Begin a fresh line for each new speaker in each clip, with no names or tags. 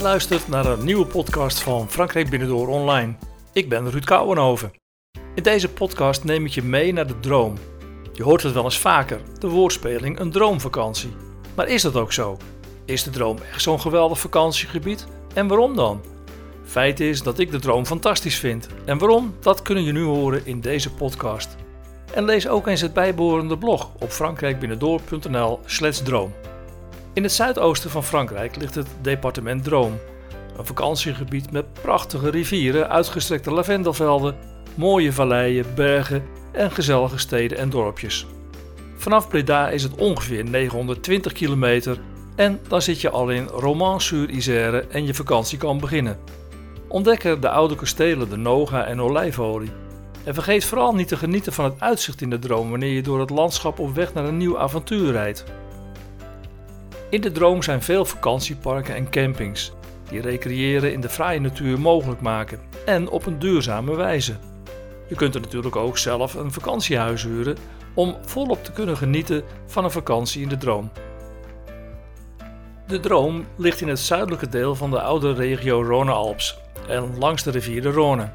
Je luistert naar een nieuwe podcast van Frankrijk Binnendoor Online. Ik ben Ruud Kouwenhoven. In deze podcast neem ik je mee naar de droom. Je hoort het wel eens vaker, de woordspeling een droomvakantie. Maar is dat ook zo? Is de droom echt zo'n geweldig vakantiegebied? En waarom dan? Feit is dat ik de droom fantastisch vind. En waarom? Dat kunnen je nu horen in deze podcast. En lees ook eens het bijbehorende blog op frankrijkbinnendoor.nl/droom. In het zuidoosten van Frankrijk ligt het departement Droom, een vakantiegebied met prachtige rivieren, uitgestrekte lavendelvelden, mooie valleien, bergen en gezellige steden en dorpjes. Vanaf Breda is het ongeveer 920 kilometer en dan zit je al in Romans-sur-Isère en je vakantie kan beginnen. Ontdek er de oude kastelen, de Noga en olijfolie. En vergeet vooral niet te genieten van het uitzicht in de droom wanneer je door het landschap op weg naar een nieuw avontuur rijdt. In de droom zijn veel vakantieparken en campings die recreëren in de fraaie natuur mogelijk maken en op een duurzame wijze. Je kunt er natuurlijk ook zelf een vakantiehuis huren om volop te kunnen genieten van een vakantie in de droom. De droom ligt in het zuidelijke deel van de oude regio Rhône-Alps en langs de rivier de Rhône.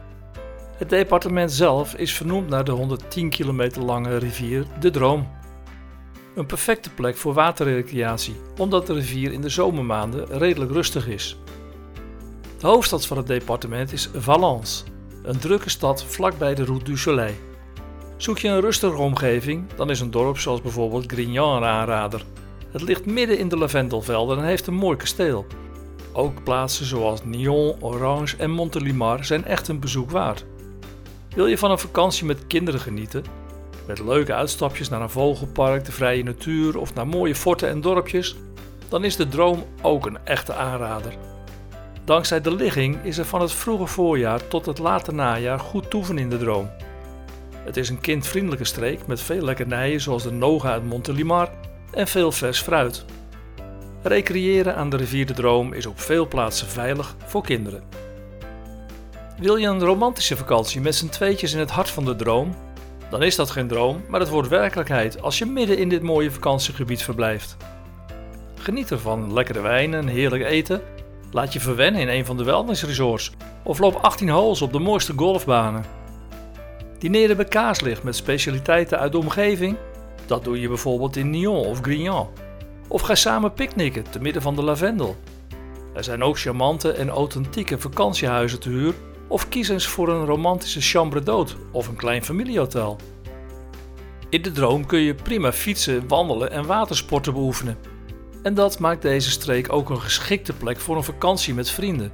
Het departement zelf is vernoemd naar de 110 kilometer lange rivier de Droom. Een perfecte plek voor waterrecreatie, omdat de rivier in de zomermaanden redelijk rustig is. De hoofdstad van het departement is Valence, een drukke stad vlakbij de Route du Soleil. Zoek je een rustige omgeving, dan is een dorp zoals bijvoorbeeld Grignan een aanrader. Het ligt midden in de lavendelvelden en heeft een mooi kasteel. Ook plaatsen zoals Nyon, Orange en Montelimar zijn echt een bezoek waard. Wil je van een vakantie met kinderen genieten? Met leuke uitstapjes naar een vogelpark, de vrije natuur of naar mooie forten en dorpjes? Dan is de droom ook een echte aanrader. Dankzij de ligging is er van het vroege voorjaar tot het late najaar goed toeven in de droom. Het is een kindvriendelijke streek met veel lekkernijen zoals de Noga uit Montelimar en veel vers fruit. Recreëren aan de rivier de Droom is op veel plaatsen veilig voor kinderen. Wil je een romantische vakantie met z'n tweetjes in het hart van de droom? Dan is dat geen droom, maar het wordt werkelijkheid als je midden in dit mooie vakantiegebied verblijft. Geniet ervan lekkere wijn en heerlijk eten. Laat je verwennen in een van de wellnessresorts of loop 18 holes op de mooiste golfbanen. Dineren bij kaarslicht met specialiteiten uit de omgeving? Dat doe je bijvoorbeeld in Nyon of Grignan. Of ga samen picknicken te midden van de lavendel. Er zijn ook charmante en authentieke vakantiehuizen te huur of kies eens voor een romantische chambre d'hôte of een klein familiehotel. In de droom kun je prima fietsen, wandelen en watersporten beoefenen. En dat maakt deze streek ook een geschikte plek voor een vakantie met vrienden.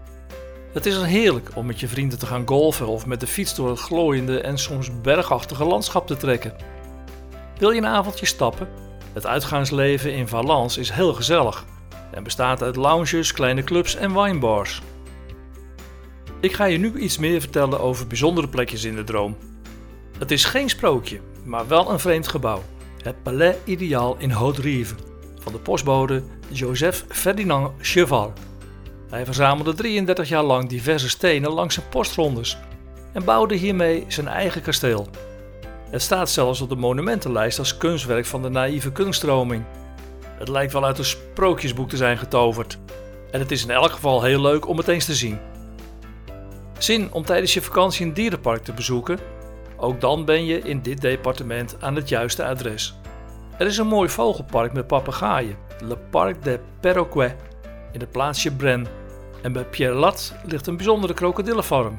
Het is heerlijk om met je vrienden te gaan golfen of met de fiets door het glooiende en soms bergachtige landschap te trekken. Wil je een avondje stappen? Het uitgaansleven in Valence is heel gezellig en bestaat uit lounges, kleine clubs en winebars. Ik ga je nu iets meer vertellen over bijzondere plekjes in de droom. Het is geen sprookje, maar wel een vreemd gebouw. Het Palais Ideaal in Haute-Rive van de postbode Joseph Ferdinand Cheval. Hij verzamelde 33 jaar lang diverse stenen langs zijn postrondes en bouwde hiermee zijn eigen kasteel. Het staat zelfs op de monumentenlijst als kunstwerk van de naïeve kunststroming. Het lijkt wel uit een sprookjesboek te zijn getoverd. En het is in elk geval heel leuk om het eens te zien. Zin om tijdens je vakantie een dierenpark te bezoeken? Ook dan ben je in dit departement aan het juiste adres. Er is een mooi vogelpark met papegaaien, Le Parc des Perroquets, in het plaatsje Bren. En bij Pierre Lat ligt een bijzondere krokodillenfarm.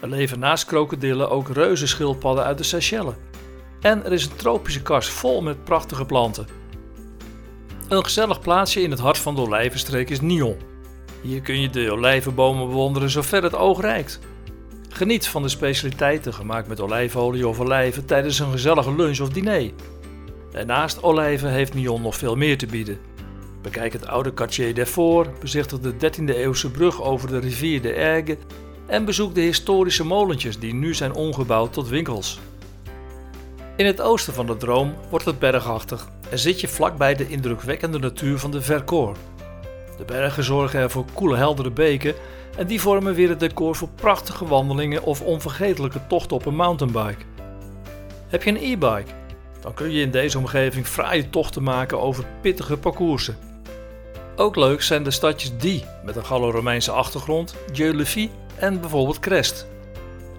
Er leven naast krokodillen ook reuzenschildpadden uit de Seychelles. En er is een tropische kast vol met prachtige planten. Een gezellig plaatsje in het hart van de olijvenstreek is Nyon. Hier kun je de olijvenbomen bewonderen zover het oog reikt. Geniet van de specialiteiten gemaakt met olijfolie of olijven tijdens een gezellige lunch of diner. En naast olijven heeft Nyon nog veel meer te bieden. Bekijk het oude Quartier d'Effort, bezichtig de 13e eeuwse brug over de rivier de Ergue en bezoek de historische molentjes die nu zijn omgebouwd tot winkels. In het oosten van de droom wordt het bergachtig en zit je vlakbij de indrukwekkende natuur van de Vercors. De bergen zorgen er voor koele heldere beken en die vormen weer het decor voor prachtige wandelingen of onvergetelijke tochten op een mountainbike. Heb je een e-bike? Dan kun je in deze omgeving fraaie tochten maken over pittige parcoursen. Ook leuk zijn de stadjes Die met een Gallo-Romeinse achtergrond, Dieu-le-Vie en bijvoorbeeld Crest.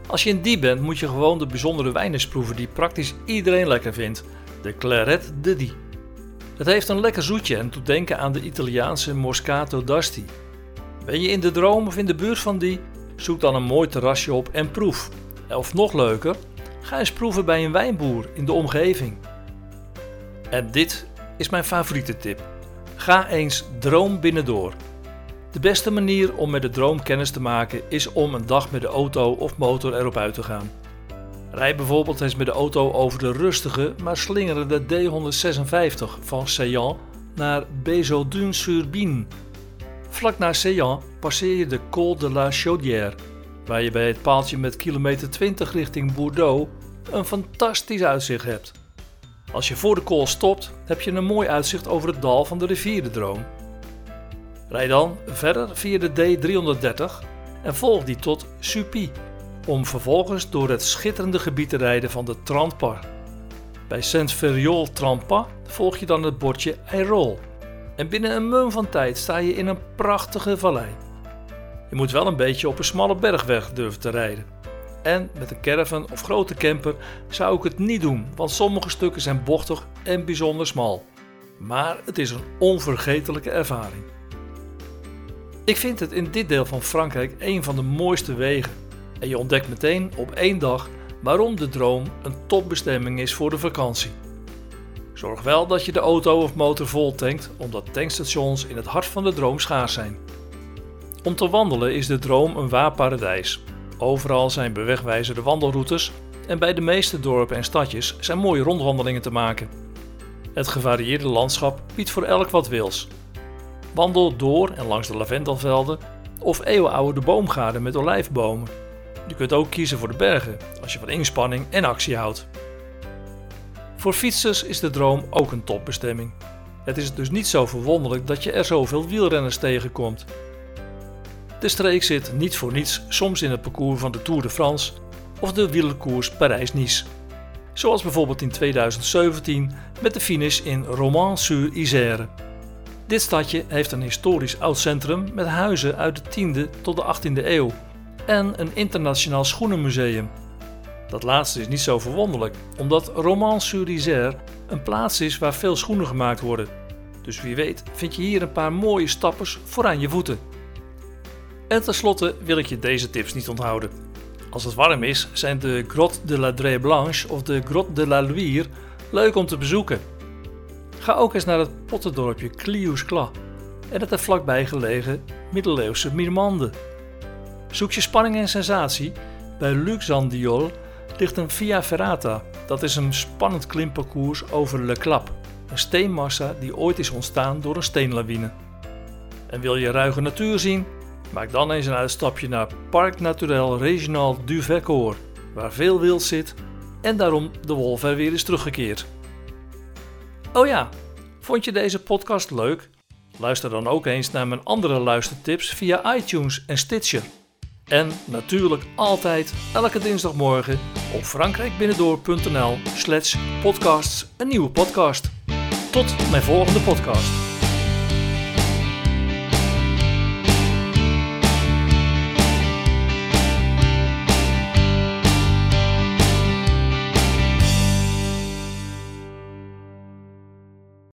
Als je in Die bent moet je gewoon de bijzondere wijnen proeven die praktisch iedereen lekker vindt, de Claret de Die. Het heeft een lekker zoetje en doet denken aan de Italiaanse Moscato d'Asti. Ben je in de droom of in de buurt van die? Zoek dan een mooi terrasje op en proef. Of nog leuker, ga eens proeven bij een wijnboer in de omgeving. En dit is mijn favoriete tip. Ga eens droom binnendoor. De beste manier om met de droom kennis te maken is om een dag met de auto of motor erop uit te gaan. Rijd bijvoorbeeld eens met de auto over de rustige maar slingerende D156 van Seyan naar Bezoldun-sur-Bine. Vlak na Seyan passeer je de Col de la Chaudière, waar je bij het paaltje met kilometer 20 richting Bordeaux een fantastisch uitzicht hebt. Als je voor de kool stopt, heb je een mooi uitzicht over het dal van de rivier de Droom. Rijd dan verder via de D330 en volg die tot Suppy, om vervolgens door het schitterende gebied te rijden van de Trampar. Bij Saint-Ferriol-Trampas volg je dan het bordje Eyrol. En binnen een mum van tijd sta je in een prachtige vallei. Je moet wel een beetje op een smalle bergweg durven te rijden. En met een caravan of grote camper zou ik het niet doen, want sommige stukken zijn bochtig en bijzonder smal. Maar het is een onvergetelijke ervaring. Ik vind het in dit deel van Frankrijk een van de mooiste wegen. En je ontdekt meteen op één dag waarom de droom een topbestemming is voor de vakantie. Zorg wel dat je de auto of motor vol tankt, omdat tankstations in het hart van de droom schaars zijn. Om te wandelen is de droom een waar paradijs. Overal zijn bewegwijzerde wandelroutes en bij de meeste dorpen en stadjes zijn mooie rondwandelingen te maken. Het gevarieerde landschap biedt voor elk wat wils. Wandel door en langs de lavendelvelden of eeuwenoude boomgaarden met olijfbomen. Je kunt ook kiezen voor de bergen als je van inspanning en actie houdt. Voor fietsers is de droom ook een topbestemming. Het is dus niet zo verwonderlijk dat je er zoveel wielrenners tegenkomt. De streek zit niet voor niets soms in het parcours van de Tour de France of de wielerkoers Parijs-Nice. Zoals bijvoorbeeld in 2017 met de finish in Romans-sur-Isère. Dit stadje heeft een historisch oud centrum met huizen uit de 10e tot de 18e eeuw en een internationaal schoenenmuseum. Dat laatste is niet zo verwonderlijk, omdat Romans-sur-Isère een plaats is waar veel schoenen gemaakt worden. Dus wie weet vind je hier een paar mooie stappers voor aan je voeten. En tenslotte wil ik je deze tips niet onthouden. Als het warm is, zijn de Grotte de la Drée Blanche of de Grotte de la Luire leuk om te bezoeken. Ga ook eens naar het pottendorpje Clius-Clas en het er vlakbij gelegen middeleeuwse Mirmande. Zoek je spanning en sensatie? Bij Luxandiol ligt een Via Ferrata. Dat is een spannend klimparcours over Le Clap, een steenmassa die ooit is ontstaan door een steenlawine. En wil je ruige natuur zien? Maak dan eens een uitstapje naar Parc Naturel Regional du Vercors, waar veel wild zit en daarom de wolf er weer is teruggekeerd. Oh ja, vond je deze podcast leuk? Luister dan ook eens naar mijn andere luistertips via iTunes en Stitcher. En natuurlijk altijd elke dinsdagmorgen op frankrijkbinnendoor.nl slash podcasts een nieuwe podcast. Tot mijn volgende podcast.